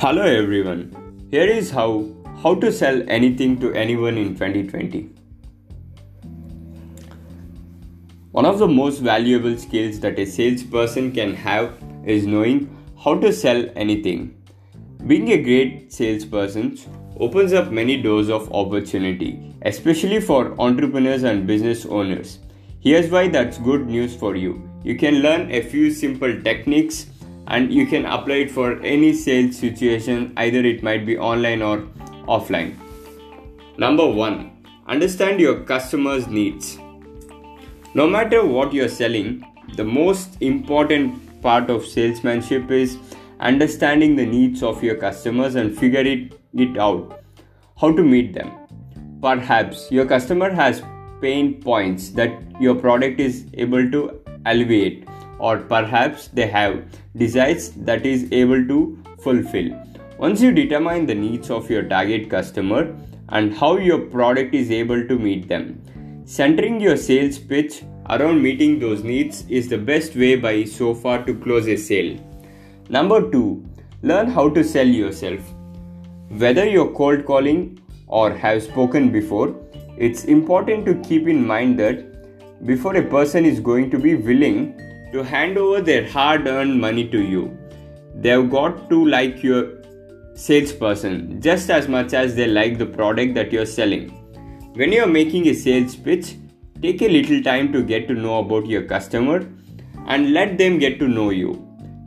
Hello everyone. Here is how how to sell anything to anyone in 2020. One of the most valuable skills that a salesperson can have is knowing how to sell anything. Being a great salesperson opens up many doors of opportunity, especially for entrepreneurs and business owners. Here's why that's good news for you. You can learn a few simple techniques and you can apply it for any sales situation either it might be online or offline. Number 1 understand your customers needs. No matter what you're selling the most important part of salesmanship is understanding the needs of your customers and figure it, it out. How to meet them. Perhaps your customer has pain points that your product is able to alleviate or perhaps they have desires that is able to fulfill. Once you determine the needs of your target customer and how your product is able to meet them, centering your sales pitch around meeting those needs is the best way by so far to close a sale. Number 2, learn how to sell yourself. Whether you're cold calling or have spoken before, it's important to keep in mind that before a person is going to be willing to hand over their hard earned money to you. They've got to like your salesperson just as much as they like the product that you're selling. When you're making a sales pitch, take a little time to get to know about your customer and let them get to know you.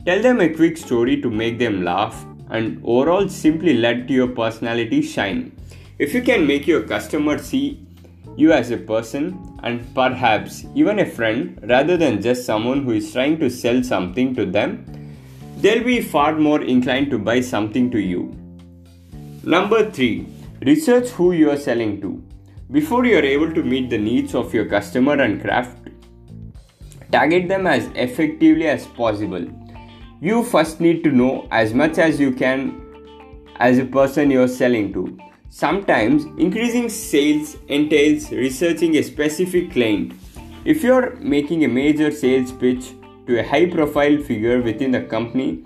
Tell them a quick story to make them laugh and overall simply let your personality shine. If you can make your customer see you as a person and perhaps even a friend rather than just someone who is trying to sell something to them, they'll be far more inclined to buy something to you. Number 3. Research who you are selling to. Before you are able to meet the needs of your customer and craft, target them as effectively as possible. You first need to know as much as you can as a person you are selling to Sometimes increasing sales entails researching a specific client. If you're making a major sales pitch to a high profile figure within the company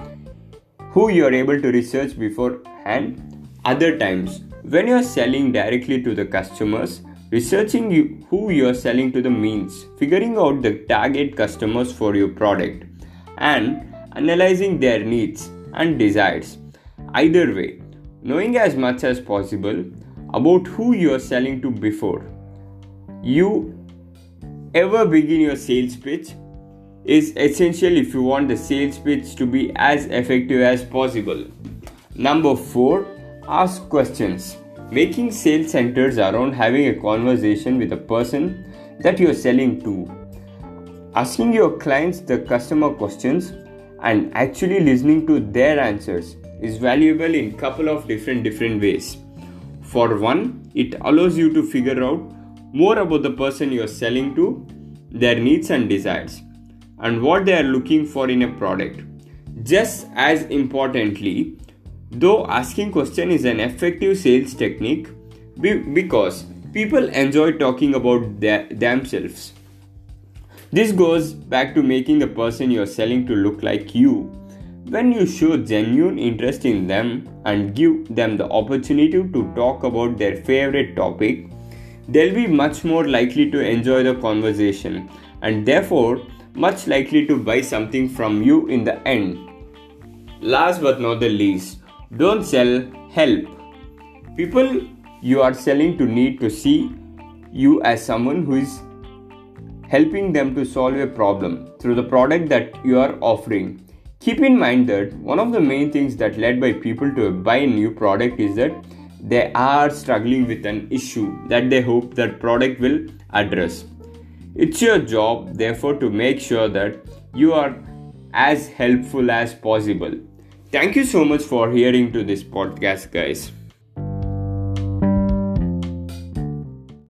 who you are able to research beforehand, other times when you're selling directly to the customers, researching you, who you're selling to the means figuring out the target customers for your product and analyzing their needs and desires. Either way, knowing as much as possible about who you are selling to before you ever begin your sales pitch is essential if you want the sales pitch to be as effective as possible. Number 4 Ask questions. Making sales centers around having a conversation with a person that you are selling to. Asking your clients the customer questions and actually listening to their answers is valuable in couple of different different ways. For one, it allows you to figure out more about the person you are selling to, their needs and desires, and what they are looking for in a product. Just as importantly, though asking question is an effective sales technique because people enjoy talking about their, themselves. This goes back to making the person you are selling to look like you when you show genuine interest in them and give them the opportunity to talk about their favorite topic, they'll be much more likely to enjoy the conversation and therefore much likely to buy something from you in the end. Last but not the least, don't sell help. People you are selling to need to see you as someone who is helping them to solve a problem through the product that you are offering Keep in mind that one of the main things that led by people to buy a new product is that they are struggling with an issue that they hope that product will address. It's your job, therefore, to make sure that you are as helpful as possible. Thank you so much for hearing to this podcast, guys.